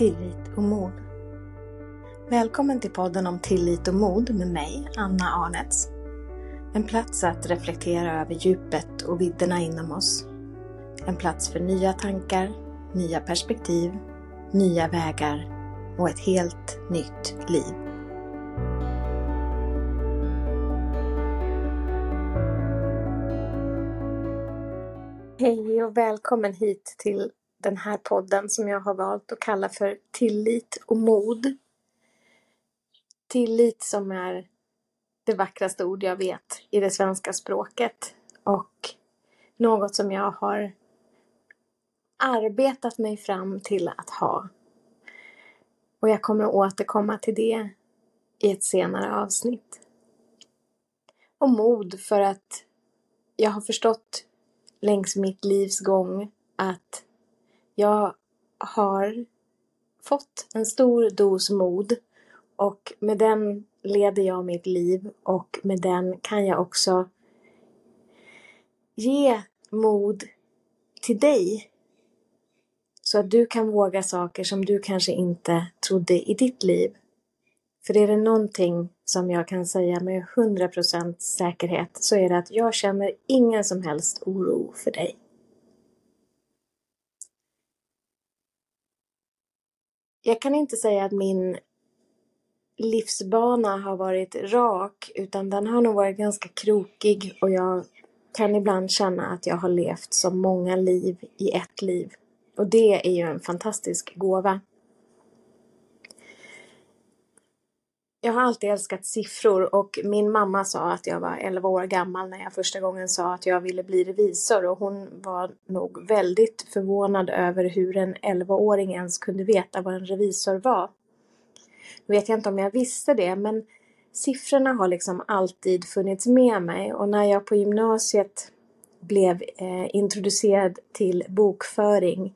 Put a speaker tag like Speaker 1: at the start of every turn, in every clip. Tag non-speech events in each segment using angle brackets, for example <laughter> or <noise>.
Speaker 1: tillit och mod. Välkommen till podden om tillit och mod med mig, Anna Arnets. En plats att reflektera över djupet och vidderna inom oss. En plats för nya tankar, nya perspektiv, nya vägar och ett helt nytt liv. Hej och välkommen hit till den här podden som jag har valt att kalla för Tillit och mod. Tillit som är det vackraste ord jag vet i det svenska språket och något som jag har arbetat mig fram till att ha. Och jag kommer att återkomma till det i ett senare avsnitt. Och mod för att jag har förstått längs mitt livs gång att jag har fått en stor dos mod och med den leder jag mitt liv och med den kan jag också ge mod till dig. Så att du kan våga saker som du kanske inte trodde i ditt liv. För är det någonting som jag kan säga med 100% säkerhet så är det att jag känner ingen som helst oro för dig. Jag kan inte säga att min livsbana har varit rak utan den har nog varit ganska krokig och jag kan ibland känna att jag har levt så många liv i ett liv. Och det är ju en fantastisk gåva. Jag har alltid älskat siffror och min mamma sa att jag var 11 år gammal när jag första gången sa att jag ville bli revisor och hon var nog väldigt förvånad över hur en 11-åring ens kunde veta vad en revisor var. Nu vet jag inte om jag visste det men siffrorna har liksom alltid funnits med mig och när jag på gymnasiet blev eh, introducerad till bokföring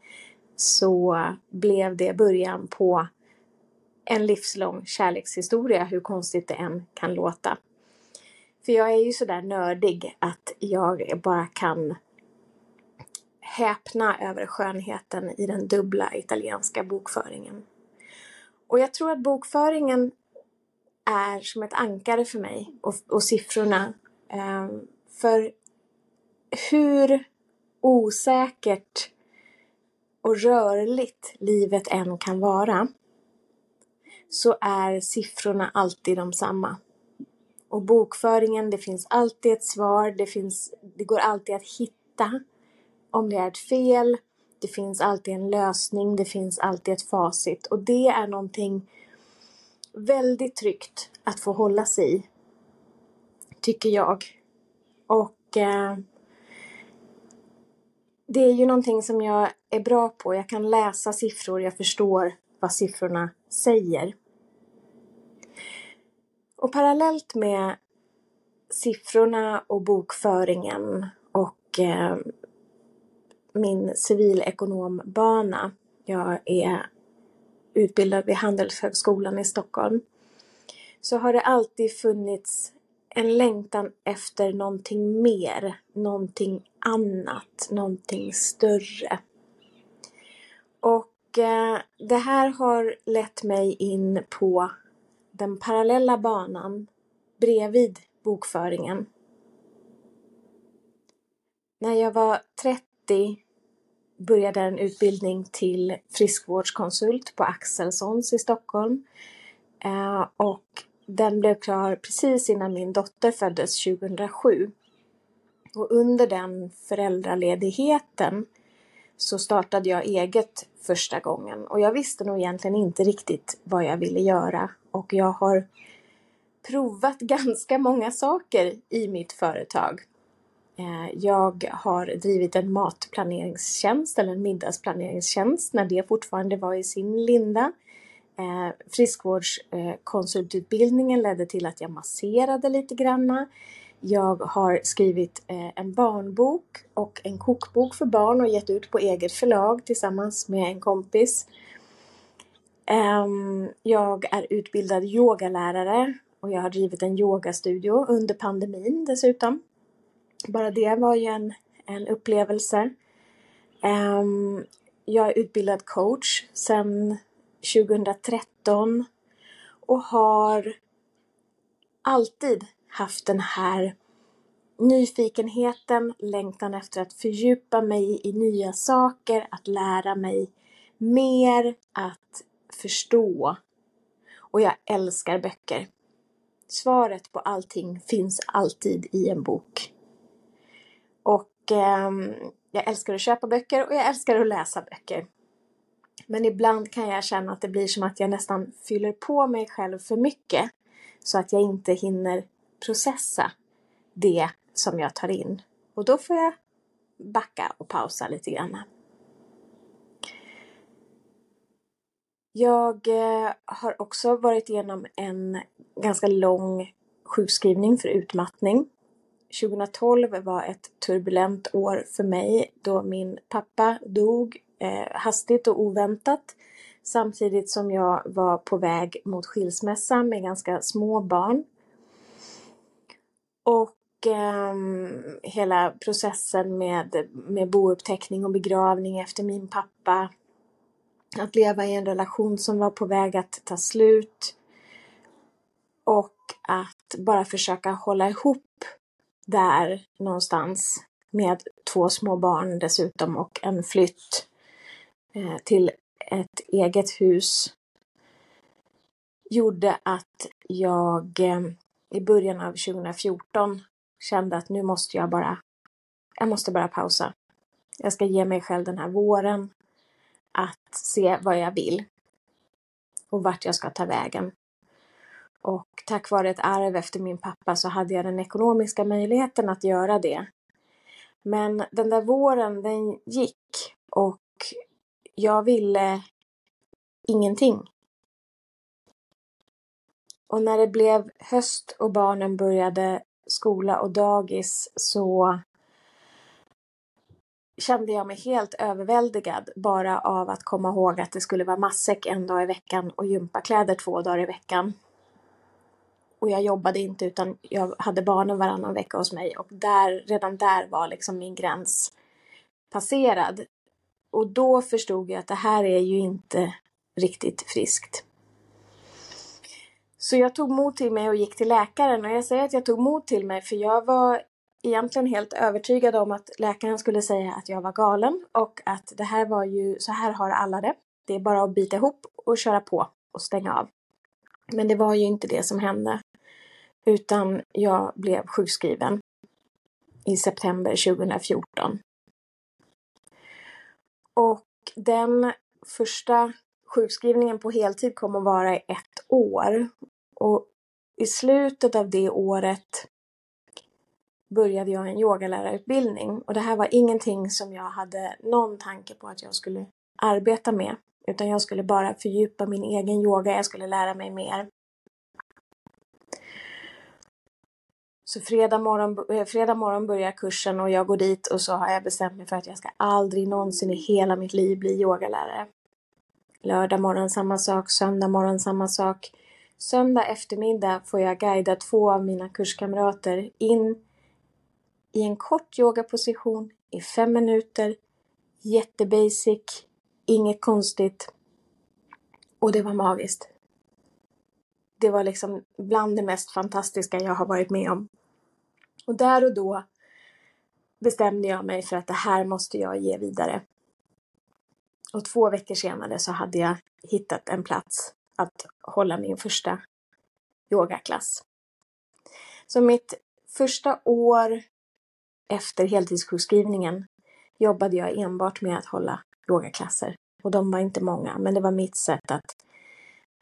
Speaker 1: så blev det början på en livslång kärlekshistoria, hur konstigt det än kan låta. För jag är ju sådär nördig att jag bara kan häpna över skönheten i den dubbla italienska bokföringen. Och jag tror att bokföringen är som ett ankare för mig och, och siffrorna. Eh, för hur osäkert och rörligt livet än kan vara så är siffrorna alltid de samma. Och bokföringen, det finns alltid ett svar, det, finns, det går alltid att hitta om det är ett fel. Det finns alltid en lösning, det finns alltid ett facit och det är någonting väldigt tryggt att få hålla sig i. Tycker jag. Och eh, det är ju någonting som jag är bra på. Jag kan läsa siffror, jag förstår vad siffrorna säger. Och parallellt med siffrorna och bokföringen och eh, min civilekonombana. Jag är utbildad vid Handelshögskolan i Stockholm. Så har det alltid funnits en längtan efter någonting mer, någonting annat, någonting större. Och eh, det här har lett mig in på den parallella banan bredvid bokföringen. När jag var 30 började en utbildning till friskvårdskonsult på Axelssons i Stockholm. Eh, och den blev klar precis innan min dotter föddes 2007. Och under den föräldraledigheten så startade jag eget första gången och jag visste nog egentligen inte riktigt vad jag ville göra och jag har provat <laughs> ganska många saker i mitt företag. Eh, jag har drivit en matplaneringstjänst eller en middagsplaneringstjänst när det fortfarande var i sin linda. Eh, Friskvårdskonsultutbildningen eh, ledde till att jag masserade lite granna. Jag har skrivit eh, en barnbok och en kokbok för barn och gett ut på eget förlag tillsammans med en kompis. Ehm, jag är utbildad yogalärare och jag har drivit en yogastudio under pandemin dessutom. Bara det var ju en, en upplevelse. Ehm, jag är utbildad coach sedan 2013 och har alltid haft den här nyfikenheten, längtan efter att fördjupa mig i nya saker, att lära mig mer, att förstå. Och jag älskar böcker. Svaret på allting finns alltid i en bok. Och eh, jag älskar att köpa böcker och jag älskar att läsa böcker. Men ibland kan jag känna att det blir som att jag nästan fyller på mig själv för mycket. Så att jag inte hinner processa det som jag tar in. Och då får jag backa och pausa lite grann. Jag eh, har också varit igenom en ganska lång sjukskrivning för utmattning. 2012 var ett turbulent år för mig då min pappa dog eh, hastigt och oväntat samtidigt som jag var på väg mot skilsmässa med ganska små barn. Och eh, hela processen med, med bouppteckning och begravning efter min pappa. Att leva i en relation som var på väg att ta slut. Och att bara försöka hålla ihop där någonstans med två små barn dessutom och en flytt eh, till ett eget hus gjorde att jag eh, i början av 2014 kände att nu måste jag bara, jag måste bara pausa. Jag ska ge mig själv den här våren att se vad jag vill och vart jag ska ta vägen. Och tack vare ett arv efter min pappa så hade jag den ekonomiska möjligheten att göra det. Men den där våren, den gick och jag ville ingenting. Och när det blev höst och barnen började skola och dagis så kände jag mig helt överväldigad bara av att komma ihåg att det skulle vara matsäck en dag i veckan och gympakläder två dagar i veckan. Och jag jobbade inte utan jag hade barnen varannan vecka hos mig och där, redan där var liksom min gräns passerad. Och då förstod jag att det här är ju inte riktigt friskt. Så jag tog mod till mig och gick till läkaren och jag säger att jag tog mod till mig för jag var egentligen helt övertygad om att läkaren skulle säga att jag var galen och att det här var ju, så här har alla det. Det är bara att bita ihop och köra på och stänga av. Men det var ju inte det som hände. Utan jag blev sjukskriven i september 2014. Och den första sjukskrivningen på heltid kom att vara i ett år. Och i slutet av det året började jag en yogalärarutbildning och det här var ingenting som jag hade någon tanke på att jag skulle arbeta med. Utan jag skulle bara fördjupa min egen yoga, jag skulle lära mig mer. Så fredag morgon, eh, fredag morgon börjar kursen och jag går dit och så har jag bestämt mig för att jag ska aldrig någonsin i hela mitt liv bli yogalärare. Lördag morgon samma sak, söndag morgon samma sak. Söndag eftermiddag får jag guida två av mina kurskamrater in i en kort yogaposition i fem minuter. Jättebasic, inget konstigt. Och det var magiskt. Det var liksom bland det mest fantastiska jag har varit med om. Och där och då bestämde jag mig för att det här måste jag ge vidare. Och två veckor senare så hade jag hittat en plats att hålla min första yogaklass. Så mitt första år efter heltidssjukskrivningen jobbade jag enbart med att hålla yogaklasser. Och de var inte många, men det var mitt sätt att,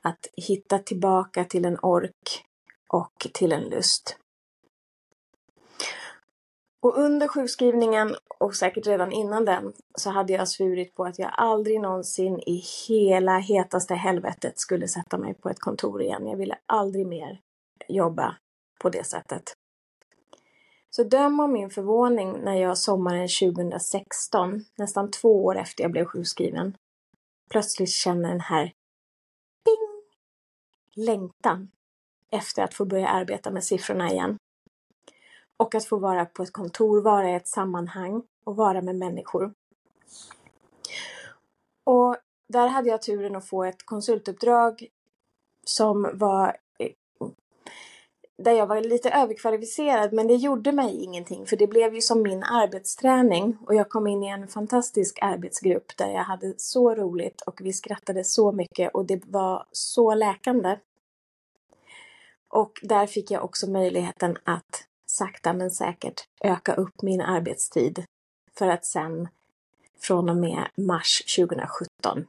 Speaker 1: att hitta tillbaka till en ork och till en lust. Och under sjukskrivningen och säkert redan innan den så hade jag svurit på att jag aldrig någonsin i hela hetaste helvetet skulle sätta mig på ett kontor igen. Jag ville aldrig mer jobba på det sättet. Så döm om min förvåning när jag sommaren 2016, nästan två år efter jag blev sjukskriven, plötsligt känner den här ping, längtan efter att få börja arbeta med siffrorna igen. Och att få vara på ett kontor, vara i ett sammanhang och vara med människor. Och där hade jag turen att få ett konsultuppdrag som var där jag var lite överkvalificerad men det gjorde mig ingenting för det blev ju som min arbetsträning och jag kom in i en fantastisk arbetsgrupp där jag hade så roligt och vi skrattade så mycket och det var så läkande. Och där fick jag också möjligheten att sakta men säkert öka upp min arbetstid för att sen från och med mars 2017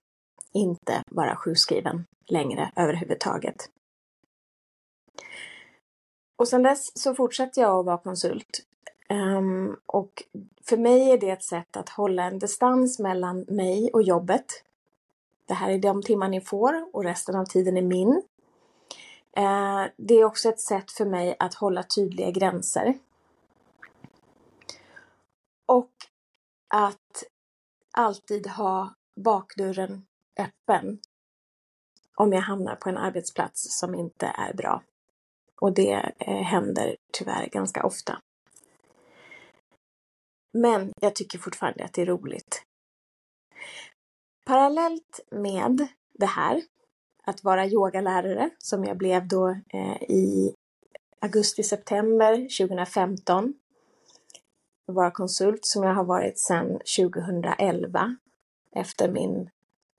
Speaker 1: inte vara sjukskriven längre överhuvudtaget. Och sen dess så fortsätter jag att vara konsult. Um, och för mig är det ett sätt att hålla en distans mellan mig och jobbet. Det här är de timmar ni får och resten av tiden är min. Eh, det är också ett sätt för mig att hålla tydliga gränser. Och att alltid ha bakdörren öppen om jag hamnar på en arbetsplats som inte är bra. Och det eh, händer tyvärr ganska ofta. Men jag tycker fortfarande att det är roligt. Parallellt med det här, att vara yogalärare, som jag blev då eh, i augusti-september 2015, vara konsult som jag har varit sedan 2011 efter min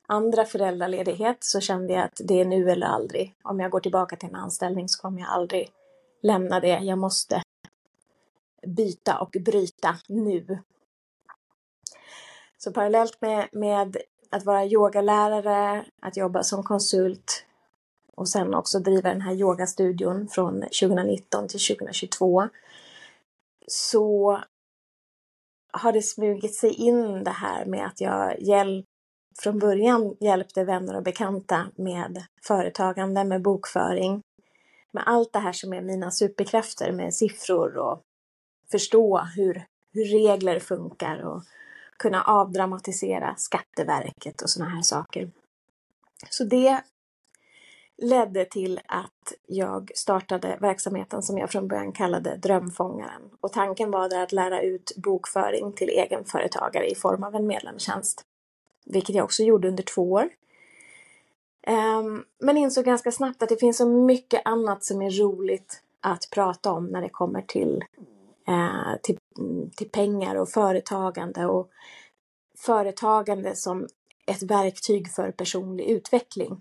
Speaker 1: andra föräldraledighet så kände jag att det är nu eller aldrig. Om jag går tillbaka till en anställning så kommer jag aldrig lämna det. Jag måste byta och bryta nu. Så parallellt med, med att vara yogalärare, att jobba som konsult och sen också driva den här yogastudion från 2019 till 2022 så har det smugit sig in det här med att jag hjälp, från början hjälpte vänner och bekanta med företagande, med bokföring, med allt det här som är mina superkrafter med siffror och förstå hur, hur regler funkar och kunna avdramatisera Skatteverket och sådana här saker. Så det ledde till att jag startade verksamheten som jag från början kallade Drömfångaren. Och tanken var där att lära ut bokföring till egenföretagare i form av en medlemstjänst vilket jag också gjorde under två år. Ehm, men insåg ganska snabbt att det finns så mycket annat som är roligt att prata om när det kommer till, Eh, till, till pengar och företagande och företagande som ett verktyg för personlig utveckling.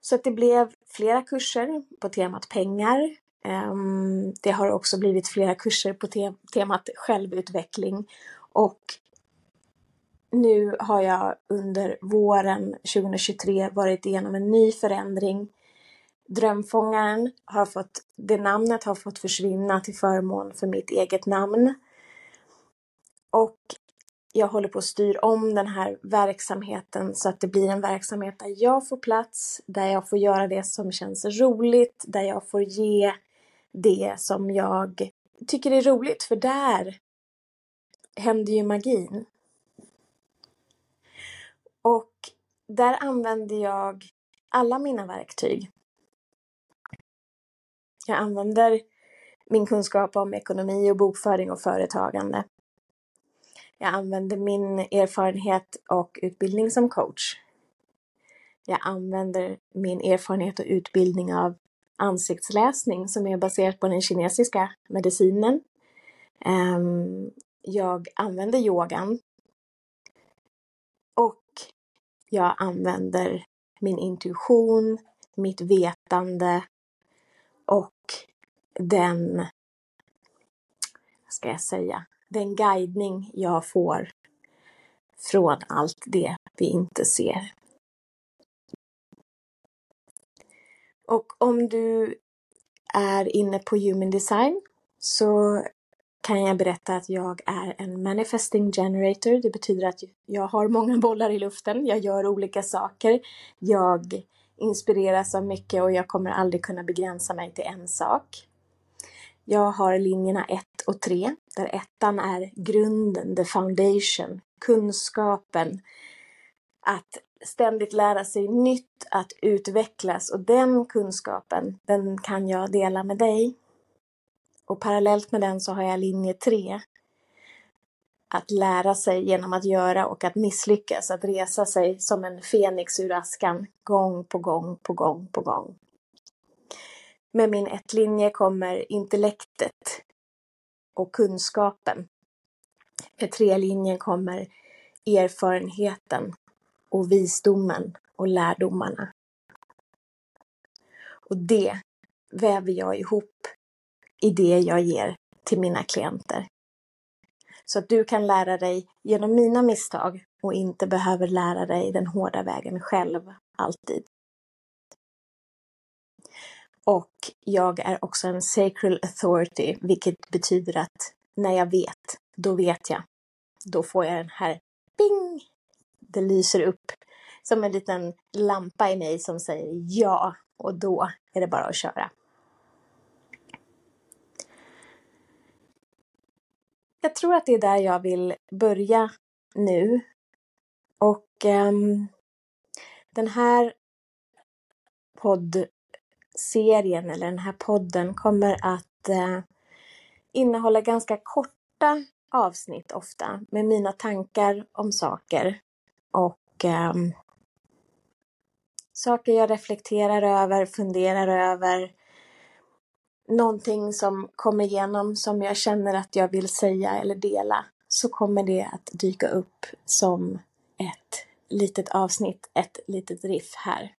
Speaker 1: Så att det blev flera kurser på temat pengar. Ehm, det har också blivit flera kurser på temat självutveckling och nu har jag under våren 2023 varit igenom en ny förändring. Drömfångaren har fått, det namnet har fått försvinna till förmån för mitt eget namn. Och jag håller på att styra om den här verksamheten så att det blir en verksamhet där jag får plats, där jag får göra det som känns roligt, där jag får ge det som jag tycker är roligt, för där händer ju magin. Och där använder jag alla mina verktyg. Jag använder min kunskap om ekonomi och bokföring och företagande. Jag använder min erfarenhet och utbildning som coach. Jag använder min erfarenhet och utbildning av ansiktsläsning som är baserat på den kinesiska medicinen. Ehm, jag använder yogan. Och jag använder min intuition, mitt vetande och den, vad ska jag säga, den guidning jag får från allt det vi inte ser. Och om du är inne på human design så kan jag berätta att jag är en manifesting generator. Det betyder att jag har många bollar i luften. Jag gör olika saker. Jag inspireras av mycket och jag kommer aldrig kunna begränsa mig till en sak. Jag har linjerna 1 och 3 där ettan är grunden, the foundation, kunskapen, att ständigt lära sig nytt, att utvecklas och den kunskapen, den kan jag dela med dig. Och parallellt med den så har jag linje 3. att lära sig genom att göra och att misslyckas, att resa sig som en fenix ur askan gång på gång på gång på gång. Med min ettlinje kommer intellektet och kunskapen. Med trelinjen kommer erfarenheten och visdomen och lärdomarna. Och det väver jag ihop i det jag ger till mina klienter. Så att du kan lära dig genom mina misstag och inte behöver lära dig den hårda vägen själv, alltid. Och jag är också en sacral authority, vilket betyder att när jag vet, då vet jag. Då får jag den här ping! Det lyser upp som en liten lampa i mig som säger ja och då är det bara att köra. Jag tror att det är där jag vill börja nu. Och um, den här serien eller den här podden kommer att eh, innehålla ganska korta avsnitt ofta med mina tankar om saker och um, saker jag reflekterar över, funderar över, någonting som kommer igenom som jag känner att jag vill säga eller dela så kommer det att dyka upp som ett litet avsnitt, ett litet riff här.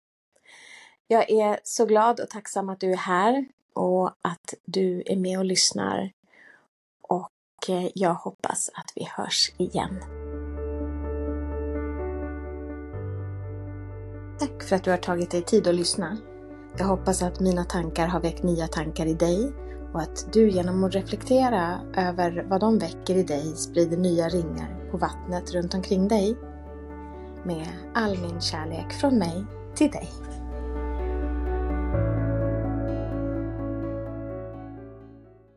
Speaker 1: Jag är så glad och tacksam att du är här och att du är med och lyssnar. Och eh, jag hoppas att vi hörs igen. Tack för att du har tagit dig tid att lyssna. Jag hoppas att mina tankar har väckt nya tankar i dig och att du genom att reflektera över vad de väcker i dig sprider nya ringar på vattnet runt omkring dig. Med all min kärlek från mig till dig.